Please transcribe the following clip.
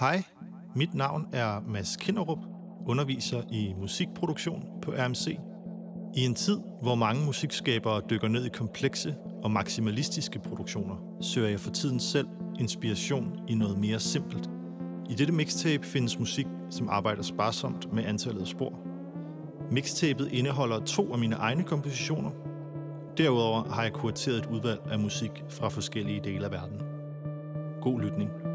Hej, mit navn er Mads Kinderup, underviser i musikproduktion på RMC. I en tid, hvor mange musikskabere dykker ned i komplekse og maksimalistiske produktioner, søger jeg for tiden selv inspiration i noget mere simpelt. I dette mixtape findes musik, som arbejder sparsomt med antallet af spor. Mixtapet indeholder to af mine egne kompositioner. Derudover har jeg kurateret et udvalg af musik fra forskellige dele af verden. God lytning.